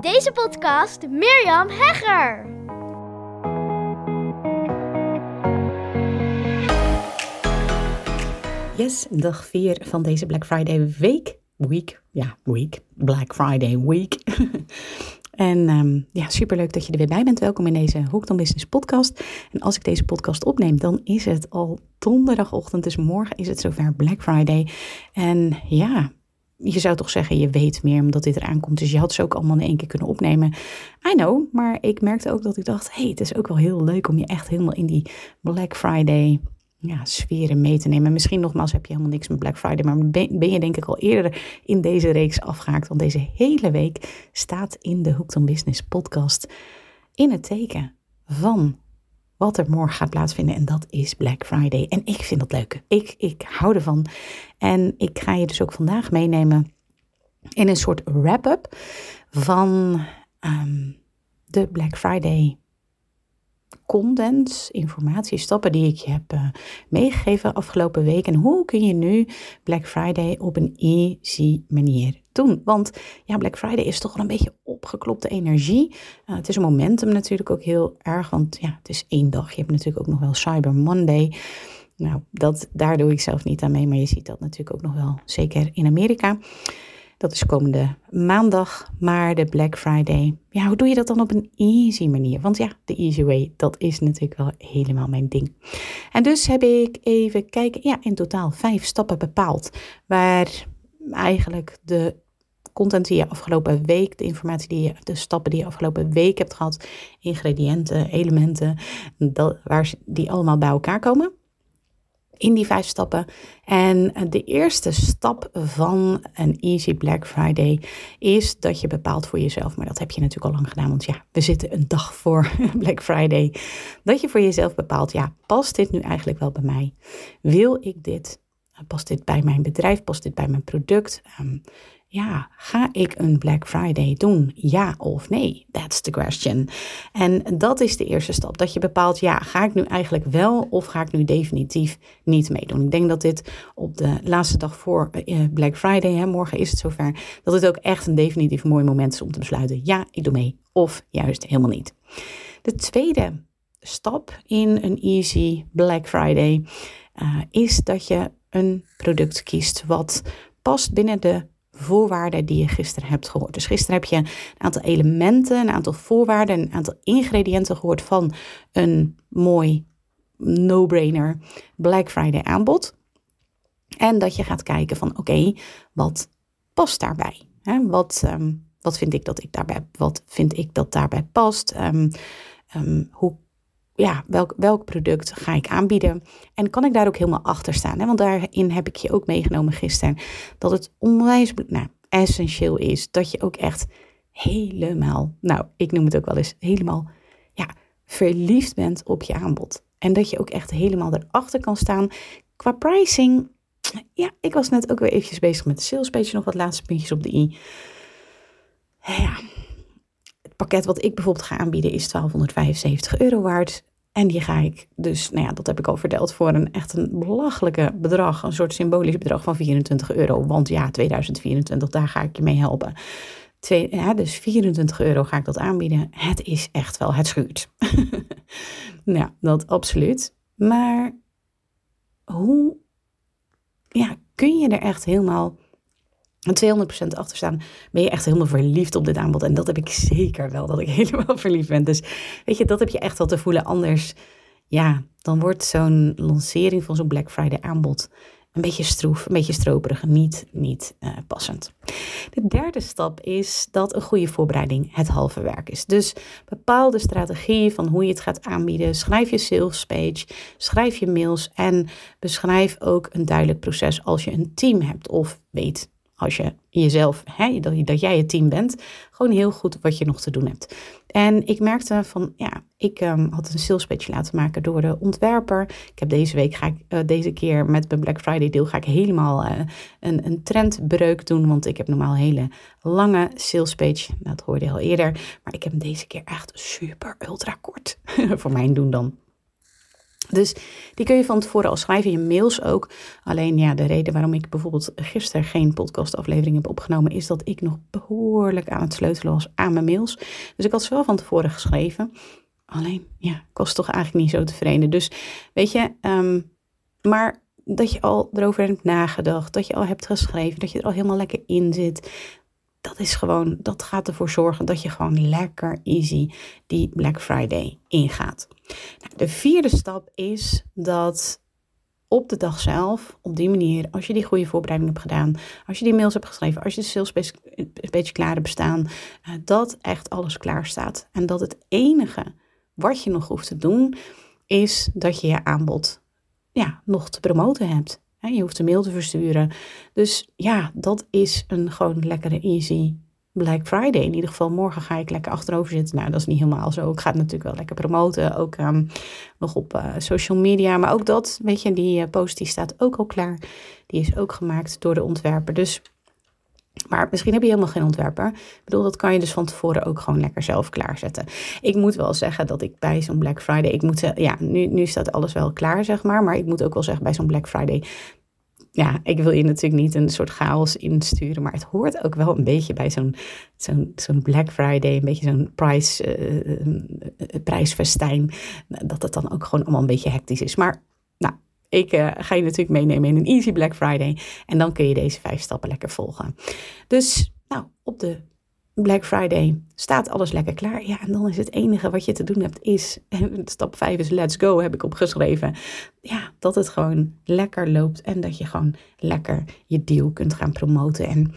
Deze podcast Mirjam Hegger. Yes, dag 4 van deze Black Friday week. Week, ja, week. Black Friday week. en um, ja, superleuk dat je er weer bij bent. Welkom in deze Hooked on Business podcast. En als ik deze podcast opneem, dan is het al donderdagochtend. Dus morgen is het zover Black Friday. En ja, je zou toch zeggen, je weet meer omdat dit eraan komt. Dus je had ze ook allemaal in één keer kunnen opnemen. I know, maar ik merkte ook dat ik dacht, hey, het is ook wel heel leuk om je echt helemaal in die Black Friday ja, sferen mee te nemen. Misschien nogmaals heb je helemaal niks met Black Friday, maar ben, je denk ik al eerder in deze reeks afgehaakt. Want deze hele week staat in de Hooked on Business podcast in het teken van wat er morgen gaat plaatsvinden. En dat is Black Friday. En ik vind dat leuk. Ik, ik hou ervan. En ik ga je dus ook vandaag meenemen in een soort wrap-up van um, de Black Friday content, informatie, stappen die ik je heb uh, meegegeven afgelopen week. En hoe kun je nu Black Friday op een easy manier doen? Want ja, Black Friday is toch wel een beetje opgeklopte energie. Uh, het is een momentum natuurlijk ook heel erg, want ja, het is één dag. Je hebt natuurlijk ook nog wel Cyber Monday. Nou, dat, daar doe ik zelf niet aan mee, maar je ziet dat natuurlijk ook nog wel, zeker in Amerika. Dat is komende maandag. Maar de Black Friday, ja, hoe doe je dat dan op een easy manier? Want ja, de easy way, dat is natuurlijk wel helemaal mijn ding. En dus heb ik even kijken, ja, in totaal vijf stappen bepaald. Waar eigenlijk de content die je afgelopen week, de informatie die je, de stappen die je afgelopen week hebt gehad, ingrediënten, elementen, dat, waar die allemaal bij elkaar komen in die vijf stappen. En de eerste stap van een Easy Black Friday is dat je bepaalt voor jezelf, maar dat heb je natuurlijk al lang gedaan, want ja, we zitten een dag voor Black Friday, dat je voor jezelf bepaalt, ja, past dit nu eigenlijk wel bij mij? Wil ik dit? Past dit bij mijn bedrijf? Past dit bij mijn product? Um, ja, ga ik een Black Friday doen? Ja of nee? That's the question. En dat is de eerste stap. Dat je bepaalt, ja, ga ik nu eigenlijk wel of ga ik nu definitief niet meedoen? Ik denk dat dit op de laatste dag voor eh, Black Friday, hè, morgen is het zover, dat het ook echt een definitief mooi moment is om te besluiten, ja, ik doe mee of juist helemaal niet. De tweede stap in een easy Black Friday uh, is dat je een product kiest wat past binnen de voorwaarden die je gisteren hebt gehoord. Dus gisteren heb je een aantal elementen, een aantal voorwaarden, een aantal ingrediënten gehoord van een mooi no-brainer Black Friday aanbod. En dat je gaat kijken van oké, wat past daarbij? Wat, um, wat vind ik dat ik daarbij, wat vind ik dat daarbij past? Um, um, hoe ja, welk, welk product ga ik aanbieden? En kan ik daar ook helemaal achter staan? Hè? Want daarin heb ik je ook meegenomen gisteren. Dat het onwijs nou, essentieel is dat je ook echt helemaal, nou, ik noem het ook wel eens, helemaal ja, verliefd bent op je aanbod. En dat je ook echt helemaal erachter kan staan. Qua pricing, ja, ik was net ook weer eventjes bezig met de sales page, nog wat laatste puntjes op de i. Ja, het pakket wat ik bijvoorbeeld ga aanbieden is 1275 euro waard. En die ga ik dus, nou ja, dat heb ik al verteld, voor een echt een belachelijke bedrag, een soort symbolisch bedrag van 24 euro. Want ja, 2024, daar ga ik je mee helpen. Dus 24 euro ga ik dat aanbieden. Het is echt wel, het schuurt. nou, dat absoluut. Maar hoe ja, kun je er echt helemaal 200% achter staan, ben je echt helemaal verliefd op dit aanbod. En dat heb ik zeker wel, dat ik helemaal verliefd ben. Dus weet je, dat heb je echt wel te voelen. Anders, ja, dan wordt zo'n lancering van zo'n Black Friday aanbod een beetje stroef, een beetje stroperig, niet, niet uh, passend. De derde stap is dat een goede voorbereiding het halve werk is. Dus bepaal de strategie van hoe je het gaat aanbieden. Schrijf je sales page, schrijf je mails en beschrijf ook een duidelijk proces als je een team hebt of weet als je jezelf, hè, dat, dat jij het team bent, gewoon heel goed wat je nog te doen hebt. En ik merkte van, ja, ik um, had een sales pitch laten maken door de ontwerper. Ik heb deze week, ga ik, uh, deze keer met mijn Black Friday deel, ga ik helemaal uh, een, een trendbreuk doen. Want ik heb normaal een hele lange sales pitch. Dat hoorde je al eerder. Maar ik heb hem deze keer echt super ultra kort. Voor mijn doen dan. Dus die kun je van tevoren al schrijven, je mails ook. Alleen ja, de reden waarom ik bijvoorbeeld gisteren geen podcastaflevering heb opgenomen, is dat ik nog behoorlijk aan het sleutelen was aan mijn mails. Dus ik had ze wel van tevoren geschreven. Alleen, ja, ik was toch eigenlijk niet zo tevreden. Dus weet je, ehm, maar dat je al erover hebt nagedacht, dat je al hebt geschreven, dat je er al helemaal lekker in zit. Dat is gewoon, dat gaat ervoor zorgen dat je gewoon lekker easy die Black Friday ingaat. Nou, de vierde stap is dat op de dag zelf, op die manier, als je die goede voorbereiding hebt gedaan, als je die mails hebt geschreven, als je de sales een beetje klaar hebt bestaan, eh, dat echt alles klaar staat. En dat het enige wat je nog hoeft te doen, is dat je je aanbod ja, nog te promoten hebt. Je hoeft een mail te versturen. Dus ja, dat is een gewoon lekkere easy Black Friday. In ieder geval morgen ga ik lekker achterover zitten. Nou, dat is niet helemaal zo. Ik ga het natuurlijk wel lekker promoten. Ook um, nog op uh, social media. Maar ook dat, weet je, die uh, post die staat ook al klaar. Die is ook gemaakt door de ontwerper. Dus maar misschien heb je helemaal geen ontwerper. Ik bedoel, dat kan je dus van tevoren ook gewoon lekker zelf klaarzetten. Ik moet wel zeggen dat ik bij zo'n Black Friday, ik moet ja, nu, nu staat alles wel klaar, zeg maar. Maar ik moet ook wel zeggen, bij zo'n Black Friday, ja, ik wil je natuurlijk niet een soort chaos insturen, maar het hoort ook wel een beetje bij zo'n zo'n zo'n Black Friday, een beetje zo'n prijs, uh, prijsfestijn, dat het dan ook gewoon allemaal een beetje hectisch is. Maar ik uh, ga je natuurlijk meenemen in een Easy Black Friday. En dan kun je deze vijf stappen lekker volgen. Dus nou, op de Black Friday staat alles lekker klaar. Ja, en dan is het enige wat je te doen hebt is, en stap 5 is let's go, heb ik opgeschreven. Ja, dat het gewoon lekker loopt en dat je gewoon lekker je deal kunt gaan promoten. En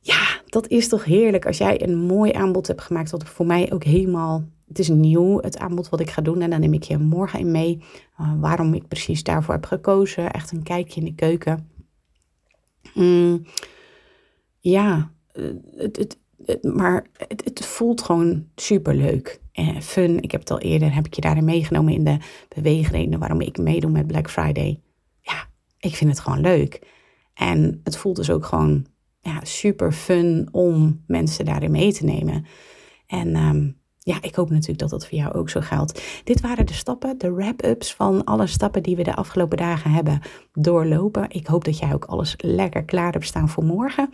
ja, dat is toch heerlijk als jij een mooi aanbod hebt gemaakt, wat voor mij ook helemaal het is nieuw, het aanbod wat ik ga doen. En dan neem ik je morgen in mee uh, waarom ik precies daarvoor heb gekozen. Echt een kijkje in de keuken. Mm, ja, eh, het, het, het, maar het, het, voelt gewoon super leuk en fun. Ik heb het al eerder, heb ik je daarin meegenomen in de beweegredenen waarom ik meedoe met Black Friday. Ja, ik vind het gewoon leuk. En het voelt dus ook gewoon ja, super fun om mensen daarin mee te nemen. En um, ja, ik hoop natuurlijk dat dat voor jou ook zo geldt. Dit waren de stappen, de wrap-ups van alle stappen die we de afgelopen dagen hebben doorlopen. Ik hoop dat jij ook alles lekker klaar hebt staan voor morgen.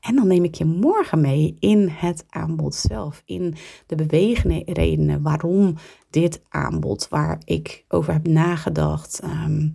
En dan neem ik je morgen mee in het aanbod zelf, in de bewegende redenen waarom dit aanbod, waar ik over heb nagedacht. Ehm,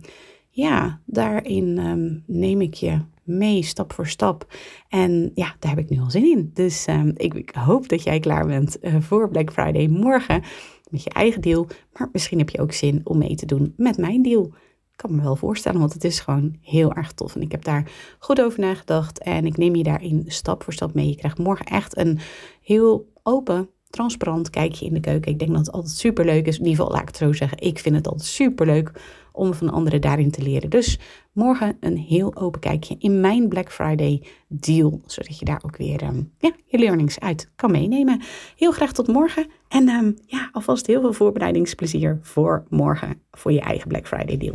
ja, daarin um, neem ik je mee, stap voor stap. En ja, daar heb ik nu al zin in. Dus um, ik, hoop dat jij klaar bent uh, voor Black Friday morgen met je eigen deal. Maar misschien heb je ook zin om mee te doen met mijn deal. Ik kan me wel voorstellen, want het is gewoon heel erg tof. En ik heb daar goed over nagedacht en ik neem je daarin stap voor stap mee. Je krijgt morgen echt een heel open, transparant kijkje in de keuken. Ik denk dat het altijd super leuk is. In ieder geval, laat ik het zo zeggen. Ik vind het altijd super leuk om van anderen daarin te leren. Dus morgen een heel open kijkje in mijn Black Friday deal, zodat je daar ook weer um, ja, je learnings uit kan meenemen. Heel graag tot morgen en um, ja, alvast heel veel voorbereidingsplezier voor morgen voor je eigen Black Friday deal.